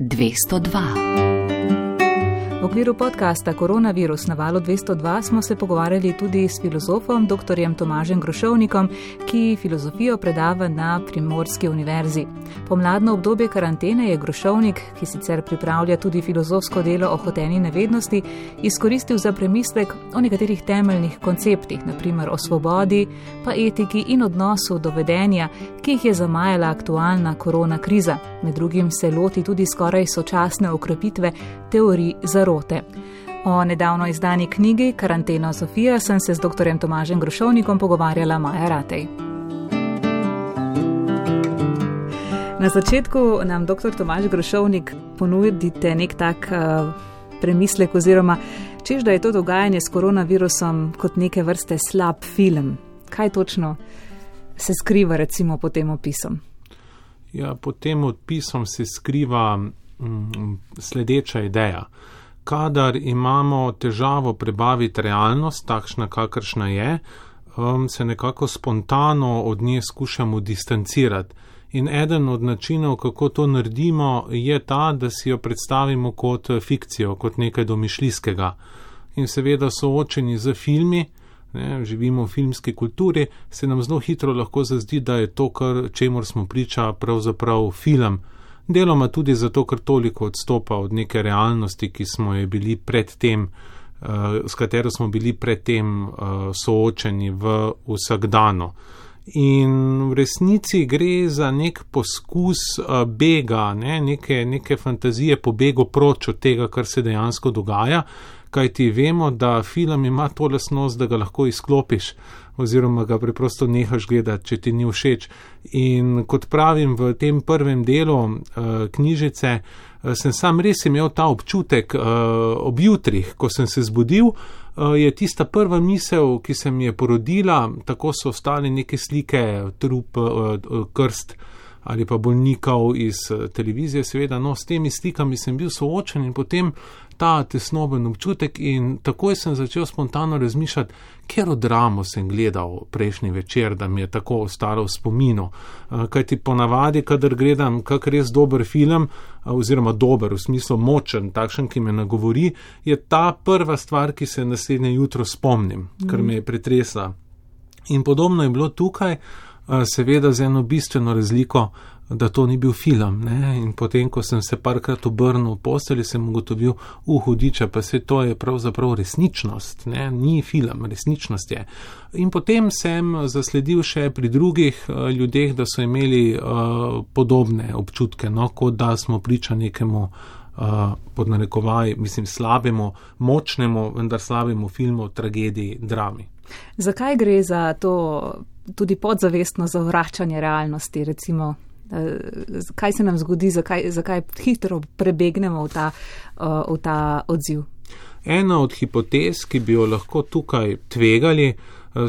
202. V okviru podcasta Koronavirus na valu 202 smo se pogovarjali tudi s filozofom dr. Tomažem Grošovnikom, ki filozofijo predava na Primorski univerzi. Pomladno obdobje karantene je Grošovnik, ki sicer pripravlja tudi filozofsko delo o hoteni nevednosti, izkoristil za premislek o nekaterih temeljnih konceptih, naprimer o svobodi, pa etiki in odnosu do vedenja, ki jih je zamajala aktualna korona kriza. Med drugim se loti tudi skoraj sočasne okrepitve teorij zarote. O nedavno izdani knjigi Karantena Sofija sem se z dr. Tomažem Grošovnikom pogovarjala Maja Ratej. Na začetku nam dr. Tomaž Grošovnik ponudite nek tak uh, premislek oziroma češ, da je to dogajanje s koronavirusom kot neke vrste slab film. Kaj točno se skriva recimo pod tem opisom? Ja, pod tem opisom se skriva sledeča ideja kadar imamo težavo prebaviti realnost, takšna kakršna je, um, se nekako spontano od nje skušamo distancirati. In eden od načinov, kako to naredimo, je ta, da si jo predstavimo kot fikcijo, kot nekaj domišljskega. In seveda soočeni z filmi, ne, živimo v filmski kulturi, se nam zelo hitro lahko zazdi, da je to, kar čemu smo priča, pravzaprav film deloma tudi zato, ker toliko odstopa od neke realnosti, ki smo jo bili predtem, uh, s katero smo bili predtem uh, soočeni v vsakdano. In v resnici gre za nek poskus uh, bega, ne, neke, neke fantazije pobegu proč od tega, kar se dejansko dogaja, kajti vemo, da film ima to lasnost, da ga lahko izklopiš oziroma ga preprosto nehaš gledati, če ti ni všeč. In kot pravim v tem prvem delu uh, knjižice, uh, sem sam res imel ta občutek uh, ob jutrih, ko sem se zbudil. Je tista prva misel, ki se mi je porodila, tako so ostale neke slike, trup, krst ali pa bolnikov iz televizije, seveda, no, s temi slikami sem bil soočen in potem ta tesnoben občutek in takoj sem začel spontano razmišljati, ker od dramo sem gledal prejšnji večer, da mi je tako ostalo v spominu. Eh, Kaj ti ponavadi, kadar gledam kak res dober film, eh, oziroma dober v smislu močen, takšen, ki me nagovori, je ta prva stvar, ki se naslednje jutro spomnim, ker me je pretresla. In podobno je bilo tukaj, eh, seveda z eno bistveno razliko da to ni bil film. Ne? In potem, ko sem se parkrat obrnil v postelji, sem ugotovil, uhudiča, pa se to je pravzaprav resničnost, ne? ni film, resničnost je. In potem sem zasledil še pri drugih uh, ljudeh, da so imeli uh, podobne občutke, no? kot da smo priča nekemu. Uh, pod narekovaj, mislim, slabemu, močnemu, vendar slabemu filmu, tragediji, drami. Zakaj gre za to tudi podzavestno zavračanje realnosti, recimo Eh, kaj se nam zgodi, zakaj, zakaj hitro prebegnemo v ta, eh, v ta odziv. Ena od hipotez, ki bi jo lahko tukaj tvegali eh,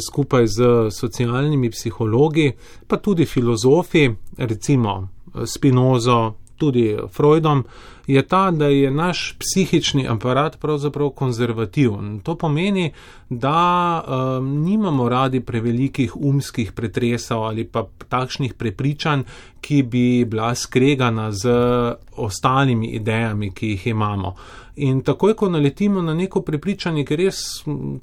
skupaj z socialnimi psihologi, pa tudi filozofi, recimo Spinozo, tudi Freudom, je ta, da je naš psihični aparat pravzaprav konzervativen. To pomeni, da um, nimamo radi prevelikih umskih pretresov ali pa takšnih prepričanj, ki bi bila skregana z ostalimi idejami, ki jih imamo. In takoj, ko naletimo na neko prepričanje, ki res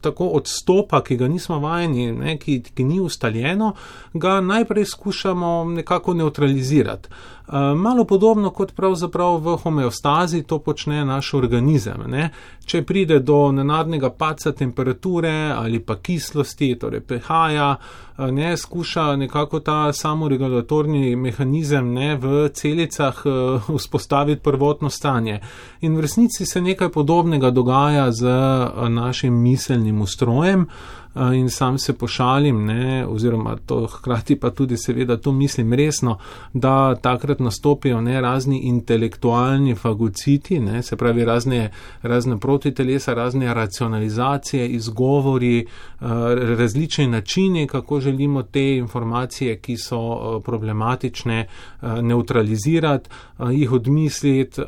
tako odstopa, ki ga nismo vajeni, ne, ki, ki ni ustaljeno, ga najprej skušamo nekako neutralizirati. Uh, malo podobno kot pravzaprav v homeostazi to počne naš organizem. Ne. Če pride do nenadnega paca temperature ali pa kislosti, torej pH-ja, ne skuša nekako ta samoregulatorni mehanizem ne, v celicah uh, vzpostaviti prvotno stanje. In v resnici se nekaj podobnega dogaja z uh, našim miselnim ustrojem. Eh, in sam se pošalim, ne, oziroma to hkrati pa tudi seveda to mislim resno, da takrat nastopijo ne razni intelektualni fagociti, ne, se pravi razne, razne protitelesa, razne racionalizacije, izgovori, eh, različni načini, kako želimo te informacije, ki so eh, problematične, neutralizirati, jih odmisliti.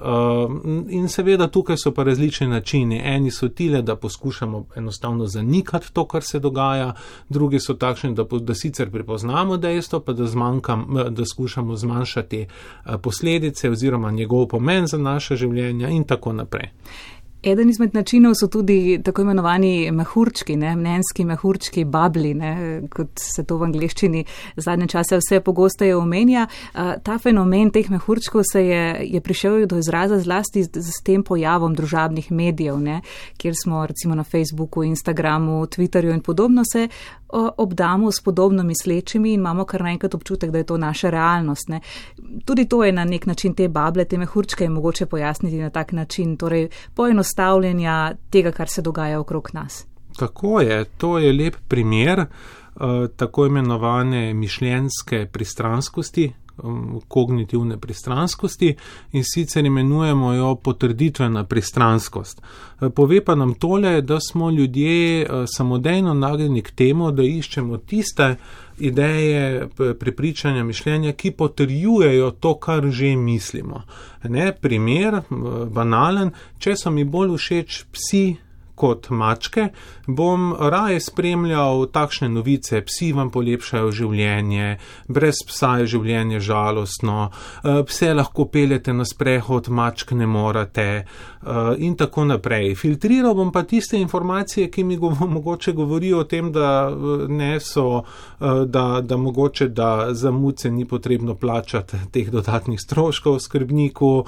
In seveda tukaj so pa različni načini. Eni so tile, da poskušamo enostavno zanikati to, kar se dogaja, drugi so takšni, da, da sicer prepoznamo dejstvo, pa da, zmanjkam, da skušamo zmanjšati posledice oziroma njegov pomen za naše življenja in tako naprej. Eden izmed načinov so tudi tako imenovani mehurčki, ne, mnenjski mehurčki, babli, ne, kot se to v angliščini zadnje čase vse pogosteje omenja. Ta fenomen teh mehurčkov se je, je prišel do izraza zlasti z, z tem pojavom družabnih medijev, ne, kjer smo recimo na Facebooku, Instagramu, Twitterju in podobno se obdamo s podobno mislečimi in imamo kar naenkrat občutek, da je to naša realnost. Ne. Tudi to je na nek način te bable, te mehurčke je mogoče pojasniti na tak način, torej poenostavljanja tega, kar se dogaja okrog nas. Tako je, to je lep primer uh, tako imenovane mišljenske pristranskosti, Um, kognitivne pristranskosti in sicer imenujemo jo potrditvena pristranskost. Uh, pove pa nam tole, da smo ljudje uh, samodejno nagnjeni k temu, da iščemo tiste ideje, prepričanja, mišljenja, ki potrjujejo to, kar že mislimo. Ne, primer, banalen, če so mi bolj všeč psi, kot mačke, bom raje spremljal takšne novice, psi vam polepšajo življenje, brez psa je življenje žalostno, eh, pse lahko peljete na sprehod, mačk ne morate eh, in tako naprej. Filtriral bom pa tiste informacije, ki mi mogoče govorijo o tem, da eh, ne so, da, da mogoče, da za muce ni potrebno plačati teh dodatnih stroškov skrbniku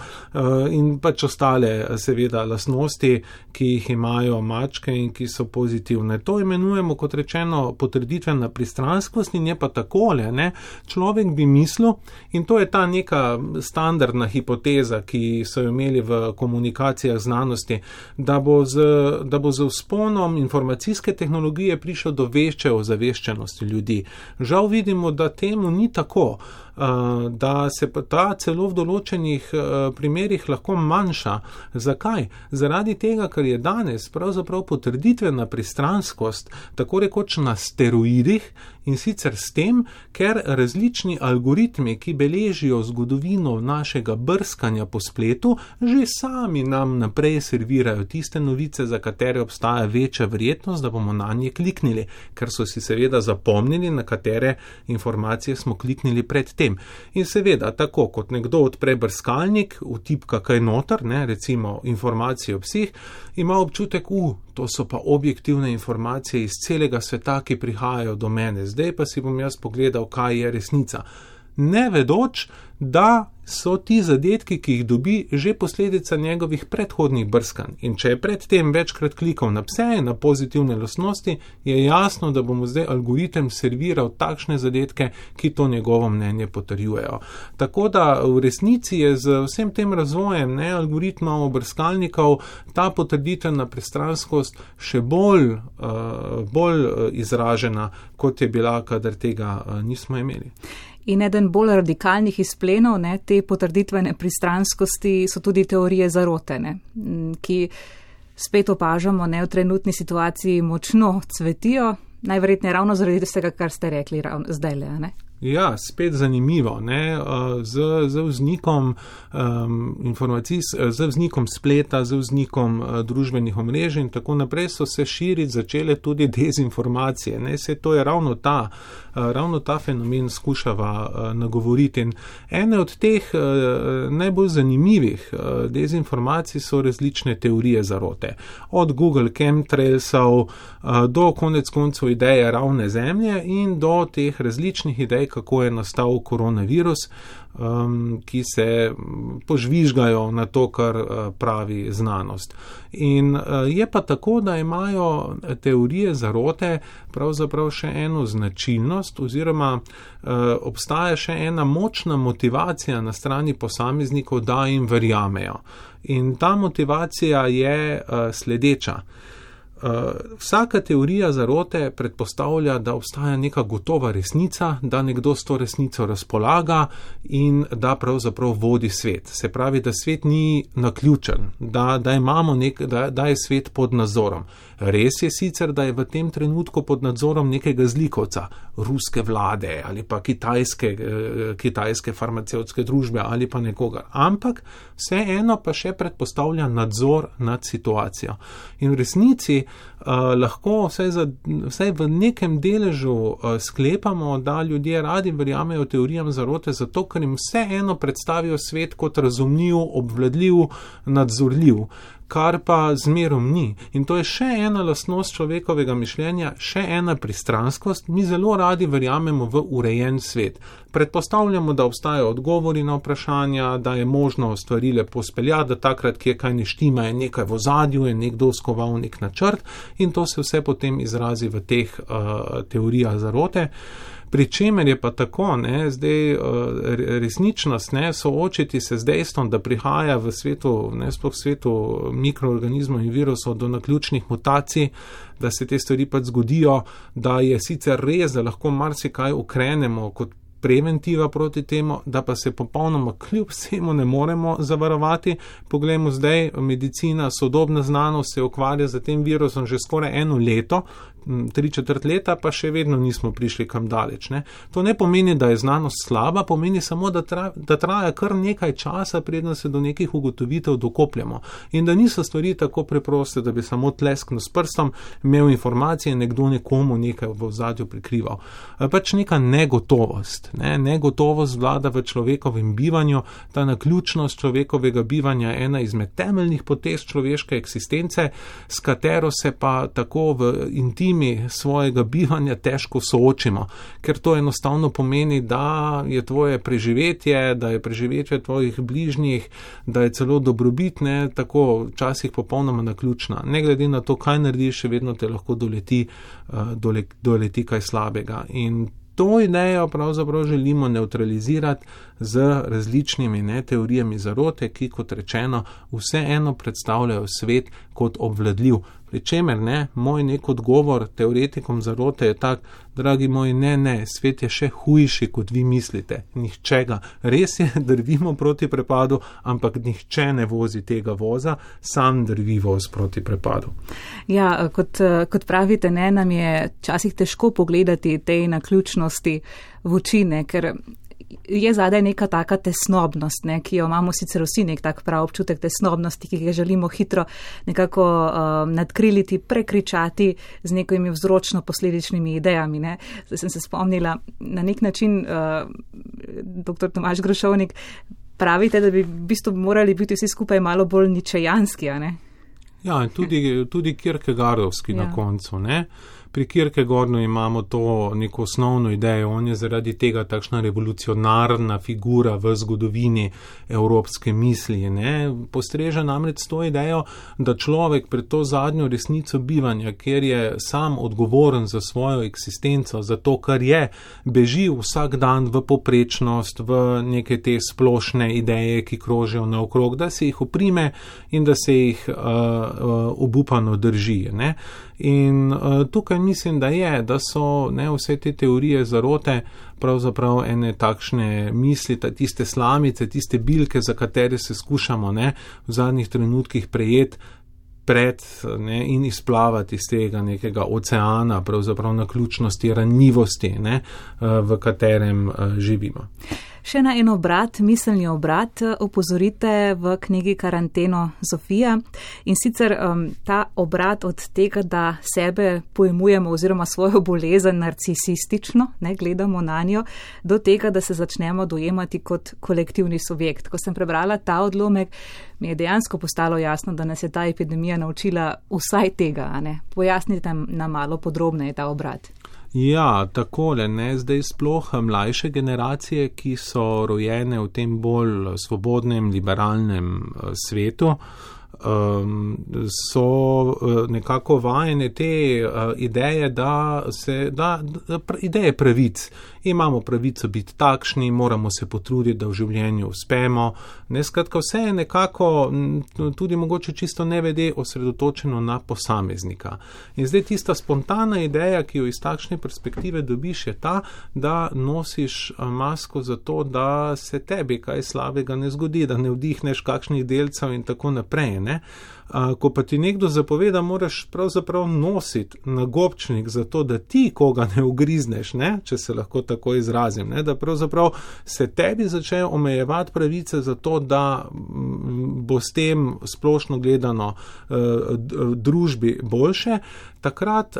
in pač ostale seveda lasnosti, ki jih imajo imajo mačke in ki so pozitivne. To imenujemo, kot rečeno, potrditvena pristranskost in je pa takole. Ne? Človek bi mislil, in to je ta neka standardna hipoteza, ki so jo imeli v komunikacijah znanosti, da bo z, da bo z vzponom informacijske tehnologije prišel do večje ozaveščenosti ljudi. Žal vidimo, da temu ni tako. Eh, da se ta celo v določenih eh, primerjih lahko manjša. Zakaj? Zaradi tega, ker je danes pravzaprav potrditvena pristranskost tako rekoč na steroidih in sicer s tem, ker različni algoritmi, ki beležijo zgodovino našega brskanja po spletu, že sami nam naprej servirajo tiste novice, za katere obstaja večja verjetnost, da bomo na nje kliknili, ker so si seveda zapomnili, na katere informacije smo kliknili predtem tem. In seveda, tako kot nekdo odpre brskalnik, vtipka kaj noter, ne, recimo informacije o psih, ima občutek, u, to so pa objektivne informacije iz celega sveta, ki prihajajo do mene, zdaj pa si bom jaz pogledal, kaj je resnica. Ne vedoč, da so ti zadetki, ki jih dobi, že posledica njegovih predhodnih brskanj. In če je predtem večkrat klikal na pse na pozitivne lasnosti, je jasno, da bomo zdaj algoritem serviral takšne zadetke, ki to njegovo mnenje potrjujejo. Tako da v resnici je z vsem tem razvojem ne algoritmov brskalnikov ta potrditvena prestranskost še bolj, uh, bolj uh, izražena, kot je bila, kadar tega uh, nismo imeli. In eden bolj radikalnih izplenov ne, te potrditvene pristranskosti so tudi teorije zarotene, ki spet opažamo ne, v trenutni situaciji močno cvetijo, najverjetneje ravno zaradi tega, kar ste rekli zdaj le. Ja, spet zanimivo. Z, z, vznikom, um, z vznikom spleta, z vznikom uh, družbenih omrežij in tako naprej so se širiti začele tudi dezinformacije. Ne? Se to je ravno ta, uh, ravno ta fenomen skušava uh, nagovoriti. In ene od teh uh, najbolj zanimivih uh, dezinformacij so različne teorije zarote. Od Google chemtrailsov uh, do konec koncev ideje ravne zemlje in do teh različnih idej, kako je nastal koronavirus, um, ki se požvižgajo na to, kar uh, pravi znanost. In uh, je pa tako, da imajo teorije zarote pravzaprav še eno značilnost, oziroma uh, obstaja še ena močna motivacija na strani posameznikov, da jim verjamejo. In ta motivacija je uh, sledeča. Uh, vsaka teorija zarote predpostavlja, da obstaja neka gotova resnica, da nekdo s to resnico razpolaga in da pravzaprav vodi svet. Se pravi, da svet ni naključen, da, da, nek, da, da je svet pod nadzorom. Res je sicer, da je v tem trenutku pod nadzorom nekega zlikovca, ruske vlade ali pa kitajske, eh, kitajske farmacevtske družbe ali pa nekoga, ampak vseeno pa še predpostavlja nadzor nad situacijo. In v resnici lahko vsaj, za, vsaj v nekem deležu uh, sklepamo, da ljudje radi verjamejo teorijam zarote, zato ker jim vseeno predstavijo svet kot razumljiv, obvladljiv, nadzorljiv kar pa zmerom ni. In to je še ena lastnost človekovega mišljenja, še ena pristranskost. Mi zelo radi verjamemo v urejen svet. Predpostavljamo, da obstajajo odgovori na vprašanja, da je možno stvari lepo speljati, da takrat, kje kaj ne štima, je nekaj v zadju, je nekdo skoval nek načrt in to se vse potem izrazi v teh uh, teorijah zarote. Uh, Pri čemer je pa tako, ne, zdaj eh, resničnost, ne, soočiti se z dejstvom, da prihaja v svetu, ne sploh v svetu mikroorganizmov in virusov do naključnih mutacij, da se te stvari pač zgodijo, da je sicer res, da lahko marsikaj ukrenemo kot preventiva proti temu, da pa se popolnoma kljub vsemu ne moremo zavarovati. Poglejmo zdaj, medicina, sodobna znanost se ukvarja z tem virusom že skoraj eno leto, tri četrt leta, pa še vedno nismo prišli kam daleč. Ne. To ne pomeni, da je znanost slaba, pomeni samo, da, tra, da traja kar nekaj časa, predno se do nekih ugotovitev dokopljamo. In da niso stvari tako preproste, da bi samo tlesknil s prstom, imel informacije in nekdo nekomu nekaj v zadju prikrival. Pač neka negotovost. Ne. Negotovost vlada v človekovem bivanju, ta naključnost človekovega bivanja je ena izmed temeljnih potez človeške eksistence, s katero se pa tako v intimnosti zimi svojega bivanja težko soočimo, ker to enostavno pomeni, da je tvoje preživetje, da je preživetje tvojih bližnjih, da je celo dobrobitne, tako včasih popolnoma naključna. Ne glede na to, kaj narediš, še vedno te lahko doleti, uh, doleti kaj slabega. In to idejo pravzaprav želimo neutralizirati z različnimi ne, teorijami zarote, ki, kot rečeno, vseeno predstavljajo svet kot obvladljiv. Pričemer, ne, moj nek odgovor teoretikom zarote je tak, dragi moji, ne, ne, svet je še hujši, kot vi mislite. Nihče ga. Res je, drvimo proti prepadu, ampak nihče ne vozi tega voza, sam drvi voz proti prepadu. Ja, kot, kot pravite, ne, nam je časih težko pogledati te naključnosti v oči, ker je zadaj neka taka tesnobnost, ne, ki jo imamo sicer vsi nek tak prav občutek tesnobnosti, ki ga želimo hitro nekako uh, nadkriliti, prekričati z nekimi vzročno-posledičnimi idejami. Ne. Zdaj sem se spomnila na nek način, uh, dr. Tomaš Grošovnik, pravite, da bi v bistvu morali biti vsi skupaj malo bolj ničejanski. Ja, tudi, tudi Kierkegaardovski ja. na koncu. Ne. Pri Kierkegaardu imamo to neko osnovno idejo, on je zaradi tega takšna revolucionarna figura v zgodovini evropske misli. Ne? Postreže namreč s to idejo, da človek pred to zadnjo resnico bivanja, ker je sam odgovoren za svojo eksistenco, za to, kar je, beži vsak dan v poprečnost, v neke te splošne ideje, ki krožijo naokrog, da se jih oprime in da se jih uh, uh, obupano drži. Ne? In uh, tukaj mislim, da je, da so ne, vse te teorije zarote pravzaprav ene takšne misli, tiste slamice, tiste bilke, za katere se skušamo ne, v zadnjih trenutkih prejeti. Pred ne, in izplavati iz tega nekega oceana, pravzaprav na ključnosti, ranljivosti, ne, eh, v katerem eh, živimo. Še na en obrat, miselni obrat, opozorite v knjigi Karanteno Zofija. In sicer um, ta obrat od tega, da sebe pojmujemo oziroma svojo bolezen narcisistično, ne gledamo na njo, do tega, da se začnemo dojemati kot kolektivni subjekt. Ko sem prebrala ta odlomek, mi je dejansko postalo jasno, da nas je ta epidemija naučila vsaj tega. Pojasnite nam malo podrobneje ta obrat. Ja, takole, ne zdaj sploh mlajše generacije, ki so rojene v tem bolj svobodnem, liberalnem eh, svetu, um, so uh, nekako vajene te uh, ideje, da se, da, da, ideje pravic. Imamo pravico biti takšni, moramo se potruditi, da v življenju uspemo. Ne, skratka, vse je nekako tudi mogoče čisto nevede osredotočeno na posameznika. In zdaj tista spontana ideja, ki jo iz takšne perspektive dobiš, je ta, da nosiš masko zato, da se tebi kaj slabega ne zgodi, da ne vdihneš kakšnih delcev in tako naprej. Ne? Ko pa ti nekdo zapoveda, moraš pravzaprav nositi nagobčnik za to, da ti koga ne ugrizneš, ne? če se lahko tako tako izrazim, ne, da pravzaprav se tebi začnejo omejevati pravice za to, da bo s tem splošno gledano družbi boljše, takrat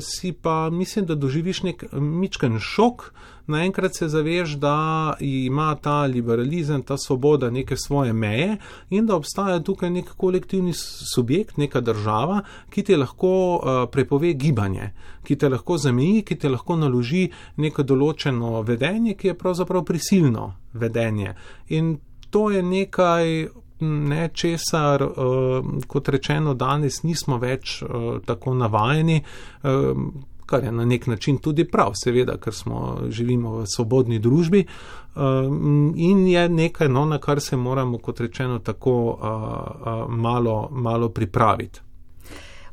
si pa mislim, da doživiš nek mičken šok, naenkrat se zaveš, da ima ta liberalizem, ta svoboda neke svoje meje in da obstaja tukaj nek kolektivni subjekt, neka država, ki ti lahko uh, prepove gibanje, ki te lahko zameji, ki te lahko naloži neko določeno vedenje, ki je pravzaprav prisilno vedenje. In to je nekaj. Ne, česar, uh, kot rečeno, danes nismo več uh, tako navajeni. Kar je na nek način tudi prav, seveda, ker smo živimo v svobodni družbi um, in je nekaj, no, na kar se moramo, kot rečeno, tako uh, uh, malo, malo pripraviti.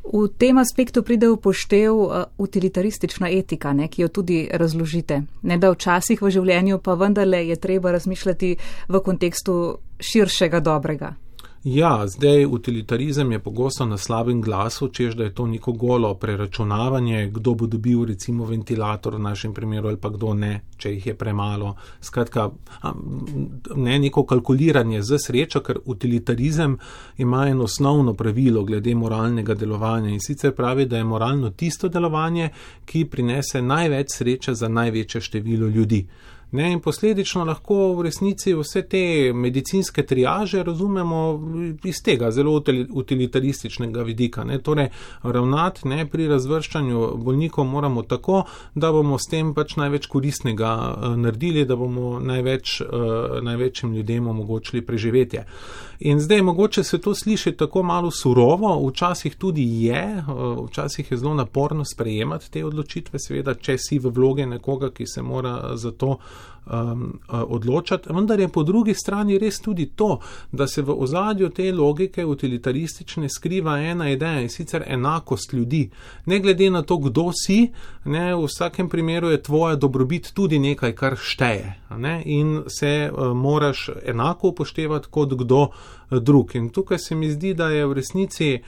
V tem aspektu pride v poštev utilitaristična etika, ne, ki jo tudi razložite. Ne da včasih v življenju pa vendarle je treba razmišljati v kontekstu širšega dobrega. Ja, zdaj utilitarizem je pogosto na slabem glasu, čež da je to neko golo preračunavanje, kdo bo dobil recimo ventilator v našem primeru ali pa kdo ne, če jih je premalo. Skratka, ne neko kalkuliranje za srečo, ker utilitarizem ima eno osnovno pravilo glede moralnega delovanja in sicer pravi, da je moralno tisto delovanje, ki prinese največ sreče za največje število ljudi. Ne, in posledično lahko v resnici vse te medicinske triaže razumemo iz tega zelo utilitarističnega vidika. Ne. Torej, ravnati ne, pri razvrščanju bolnikov moramo tako, da bomo s tem pač največ koristnega uh, naredili, da bomo največ, uh, največjim ljudem omogočili preživetje. In zdaj mogoče se to sliši tako malo surovo, včasih tudi je, včasih je zelo naporno sprejemati te odločitve, seveda, če si v vloge nekoga, ki se mora za to um, odločati. Vendar je po drugi strani res tudi to, da se v ozadju te logike utilitaristične skriva ena ideja in sicer enakost ljudi. Ne glede na to, kdo si, ne, v vsakem primeru je tvoja dobrobit tudi nekaj, kar šteje. Ne, in se uh, moraš enako upoštevati kot kdo drug. In tukaj se mi zdi, da je v resnici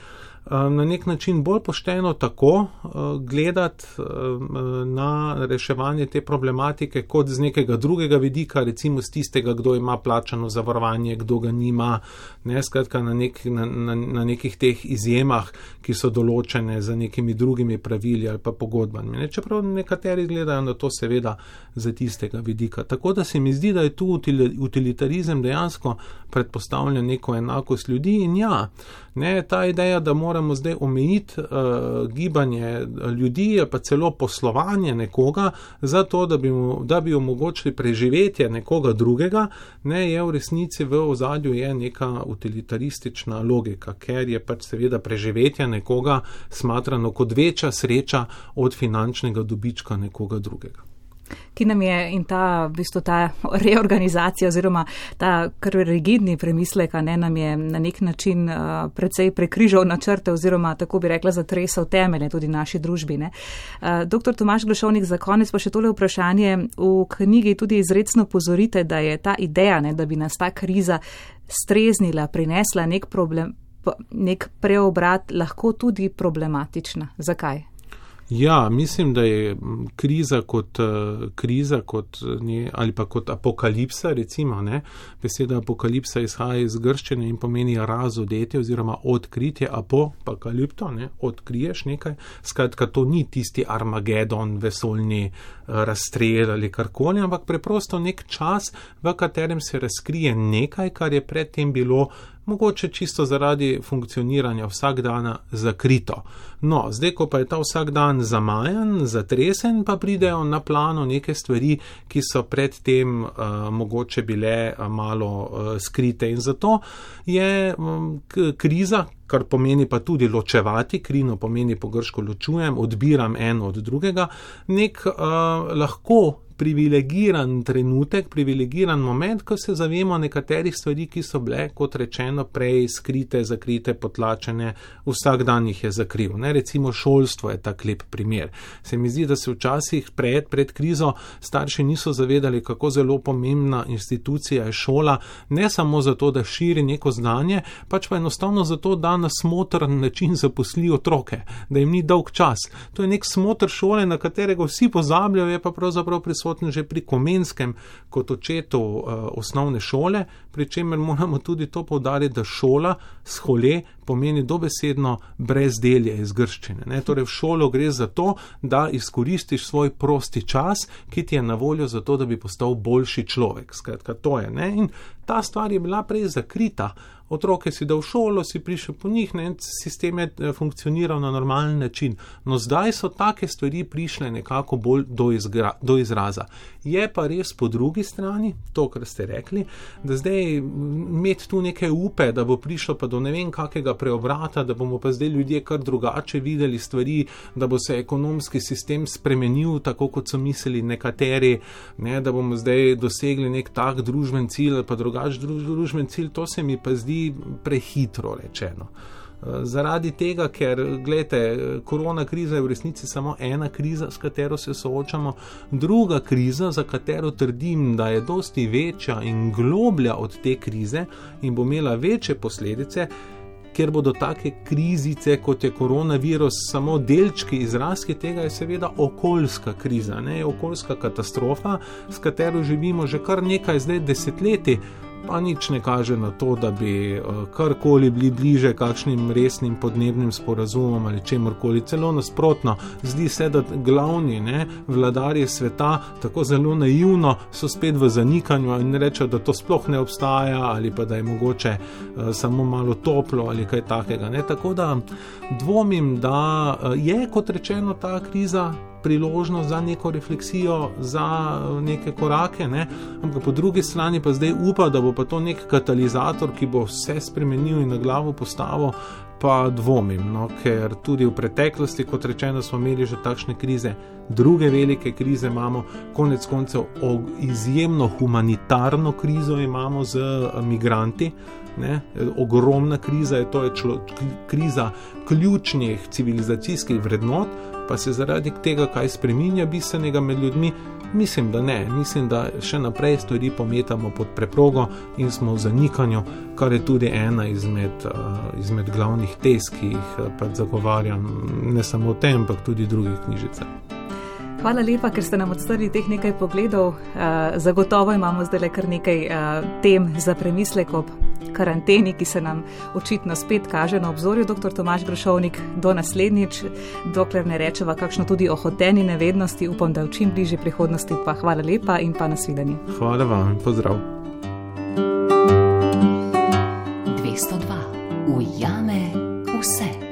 na nek način bolj pošteno tako gledati na reševanje te problematike kot z nekega drugega vidika, recimo z tistega, kdo ima plačano zavarovanje, kdo ga nima, ne skratka na, nek, na, na, na nekih teh izjemah, ki so določene za nekimi drugimi pravili ali pa pogodbami. Ne? Čeprav nekateri gledajo na to seveda za tistega vidika. Tako da se mi zdi, da je tu utilitarizem dejansko predpostavlja neko enakost ljudi in ja, ne, ta ideja, da moramo zdaj omejiti uh, gibanje ljudi, pa celo poslovanje nekoga, zato da bi, mu, da bi omogočili preživetje nekoga drugega, ne, je v resnici v ozadju neka utilitaristična logika, ker je pač seveda preživetje nekoga smatrano kot večja sreča od finančnega dobička nekoga drugega ki nam je in ta, v bistvu ta reorganizacija oziroma ta kar rigidni premislek, ne nam je na nek način uh, precej prekrižal načrte oziroma tako bi rekla zatresal temelje tudi naši družbi. Uh, Dr. Tomaš Glašovnik, za konec pa še tole vprašanje. V knjigi tudi izredno pozorite, da je ta ideja, ne, da bi nas ta kriza streznila, prinesla nek problem, nek preobrat, lahko tudi problematična. Zakaj? Ja, mislim, da je kriza kot uh, kriza kot, ne, ali pa kot apokalipsa, recimo, ne. beseda apokalipsa izhaja iz grščine in pomeni razodetje oziroma odkritje, apokalipto, ne, odkriješ nekaj. Skratka, to ni tisti Armagedon, vesoljni uh, razstrel ali karkoli, ampak preprosto nek čas, v katerem se razkrije nekaj, kar je predtem bilo mogoče čisto zaradi funkcioniranja vsak dana zakrito. No, zdaj, ko pa je ta vsak dan zamajan, zatresen, pa pridejo na plano neke stvari, ki so predtem uh, mogoče bile uh, malo uh, skrite. In zato je um, kriza, kar pomeni pa tudi ločevati, krino pomeni po grško ločujem, odbiram eno od drugega, nek uh, lahko privilegiran trenutek, privilegiran moment, ko se zavemo nekaterih stvari, ki so bile, kot rečeno, prej skrite, zakrite, potlačene, vsak dan jih je zakril. Ne, recimo šolstvo je tak lep primer. Se mi zdi, da se včasih pred, pred krizo starši niso zavedali, kako zelo pomembna institucija je šola, ne samo zato, da širi neko znanje, pač pa enostavno zato, da na smotrn način zaposli otroke, da jim ni dolg čas. To je nek smotr šole, na katerega vsi pozabljajo, je pa pravzaprav prisotno prisoten že pri Komenskem kot očetu uh, osnovne šole, pri čemer moramo tudi to povdariti, da šola schole pomeni dobesedno brezdelje iz grščine. Ne? Torej v šolo gre za to, da izkoristiš svoj prosti čas, ki ti je na voljo za to, da bi postal boljši človek. Skratka, to je. Ne? In ta stvar je bila prej zakrita otroke si dal v šolo, si prišel po njih, ne, sistem je eh, funkcioniral na normalen način. No, zdaj so take stvari prišle nekako bolj do, izgra, do izraza. Je pa res po drugi strani, to, kar ste rekli, da zdaj imeti tu neke upe, da bo prišlo pa do ne vem kakega preobrata, da bomo pa zdaj ljudje kar drugače videli stvari, da bo se ekonomski sistem spremenil, tako kot so mislili nekateri, ne, da bomo zdaj dosegli nek tak družben cilj pa drugačen družben cilj, to se mi pa zdi prehitro rečeno. Eh, zaradi tega, ker, gledajte, korona kriza je v resnici samo ena kriza, s katero se soočamo, druga kriza, za katero trdim, da je dosti večja in globlja od te krize in bo imela večje posledice, ker bodo take krizice, kot je koronavirus, samo delčki izrazki tega, je seveda okoljska kriza, ne okoljska katastrofa, s katero živimo že kar nekaj zdaj desetletij pa nič ne kaže na to, da bi eh, karkoli bili bliže kakšnim resnim podnebnim sporazumom ali čemorkoli. Celo nasprotno, zdi se, da glavni ne, vladarji sveta tako zelo naivno so spet v zanikanju in rečejo, da to sploh ne obstaja ali pa da je mogoče uh, samo malo toplo ali kaj takega. Ne. Tako da dvomim, da uh, je kot rečeno ta kriza priložnost za neko refleksijo, za eh, neke korake, ne? ampak po drugi strani pa zdaj upa, da bo pa to nek katalizator, ki bo vse spremenil in na glavo postavil. Pa dvomim, no, ker tudi v preteklosti, kot rečeno, smo imeli že takšne krize, druge velike krize imamo, konec koncev izjemno humanitarno krizo imamo z eh, migranti. Ne? Ogromna kriza je to, je člo, kriza ključnih civilizacijskih vrednot, pa se zaradi tega kaj spremenja bistvenega med ljudmi. Mislim, da ne, mislim, da še naprej stvari pometamo pod preprogo in smo v zanikanju, kar je tudi ena izmed, uh, izmed glavnih tez, ki jih uh, zagovarjam, ne samo v tem, ampak tudi v drugih knjižicah. Hvala lepa, ker ste nam odstrli teh nekaj pogledov. Uh, zagotovo imamo zdaj le kar nekaj tem za premislek ob karanteni, ki se nam očitno spet kaže na obzorju. Dr. Tomaš Grošovnik, do naslednjič, dokler ne rečeva kakšno tudi o hoteni nevednosti, upam, da v čim bližji prihodnosti. Pa hvala lepa in pa nasvidenje. Hvala vam, pozdrav. 202. Ujame vse.